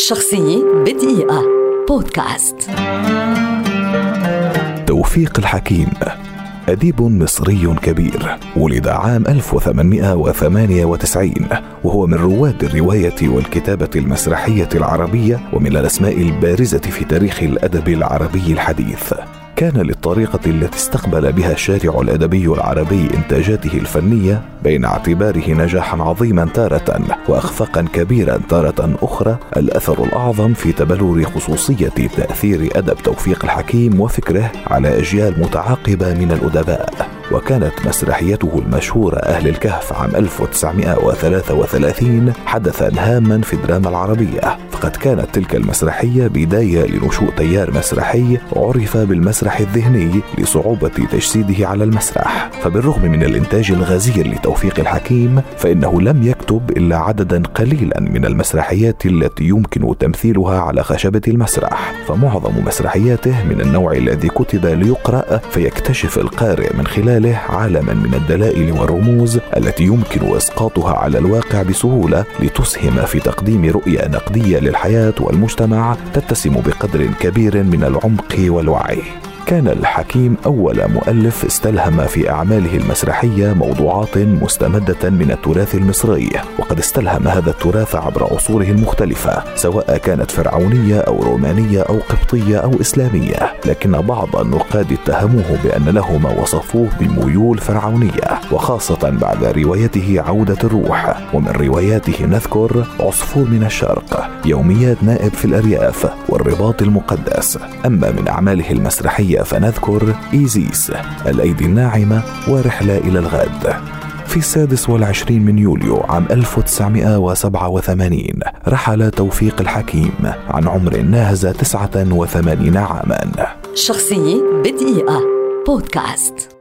شخصية بدقيقة. بودكاست. توفيق الحكيم أديب مصري كبير ولد عام 1898 وهو من رواد الرواية والكتابة المسرحية العربية ومن الأسماء البارزة في تاريخ الأدب العربي الحديث. كان للطريقة التي استقبل بها الشارع الأدبي العربي إنتاجاته الفنية بين اعتباره نجاحا عظيما تارة وأخفاقا كبيرا تارة أخرى الأثر الأعظم في تبلور خصوصية تأثير أدب توفيق الحكيم وفكره على أجيال متعاقبة من الأدباء. وكانت مسرحيته المشهورة أهل الكهف عام 1933 حدثا هاما في الدراما العربية. فقد كانت تلك المسرحية بداية لنشوء تيار مسرحي عرف بالمسرح الذهني لصعوبة تجسيده على المسرح. فبالرغم من الإنتاج الغزير لتوفيق الحكيم فإنه لم يكتب إلا عددا قليلا من المسرحيات التي يمكن تمثيلها على خشبة المسرح. فمعظم مسرحياته من النوع الذي كتب ليقرأ فيكتشف القارئ من خلال خلاله عالما من الدلائل والرموز التي يمكن إسقاطها على الواقع بسهولة لتسهم في تقديم رؤية نقدية للحياة والمجتمع تتسم بقدر كبير من العمق والوعي. كان الحكيم أول مؤلف استلهم في أعماله المسرحية موضوعات مستمدة من التراث المصري وقد استلهم هذا التراث عبر عصوره المختلفة سواء كانت فرعونية أو رومانية أو قبطية أو إسلامية لكن بعض النقاد اتهموه بأن له ما وصفوه بميول فرعونية وخاصة بعد روايته عودة الروح ومن رواياته نذكر عصفور من الشرق يوميات نائب في الأرياف والرباط المقدس. أما من أعماله المسرحية فنذكر إيزيس الأيدي الناعمة ورحلة إلى الغد. في السادس والعشرين من يوليو عام 1987 رحل توفيق الحكيم عن عمر ناهز 89 عاما. شخصية بدقيقة. بودكاست.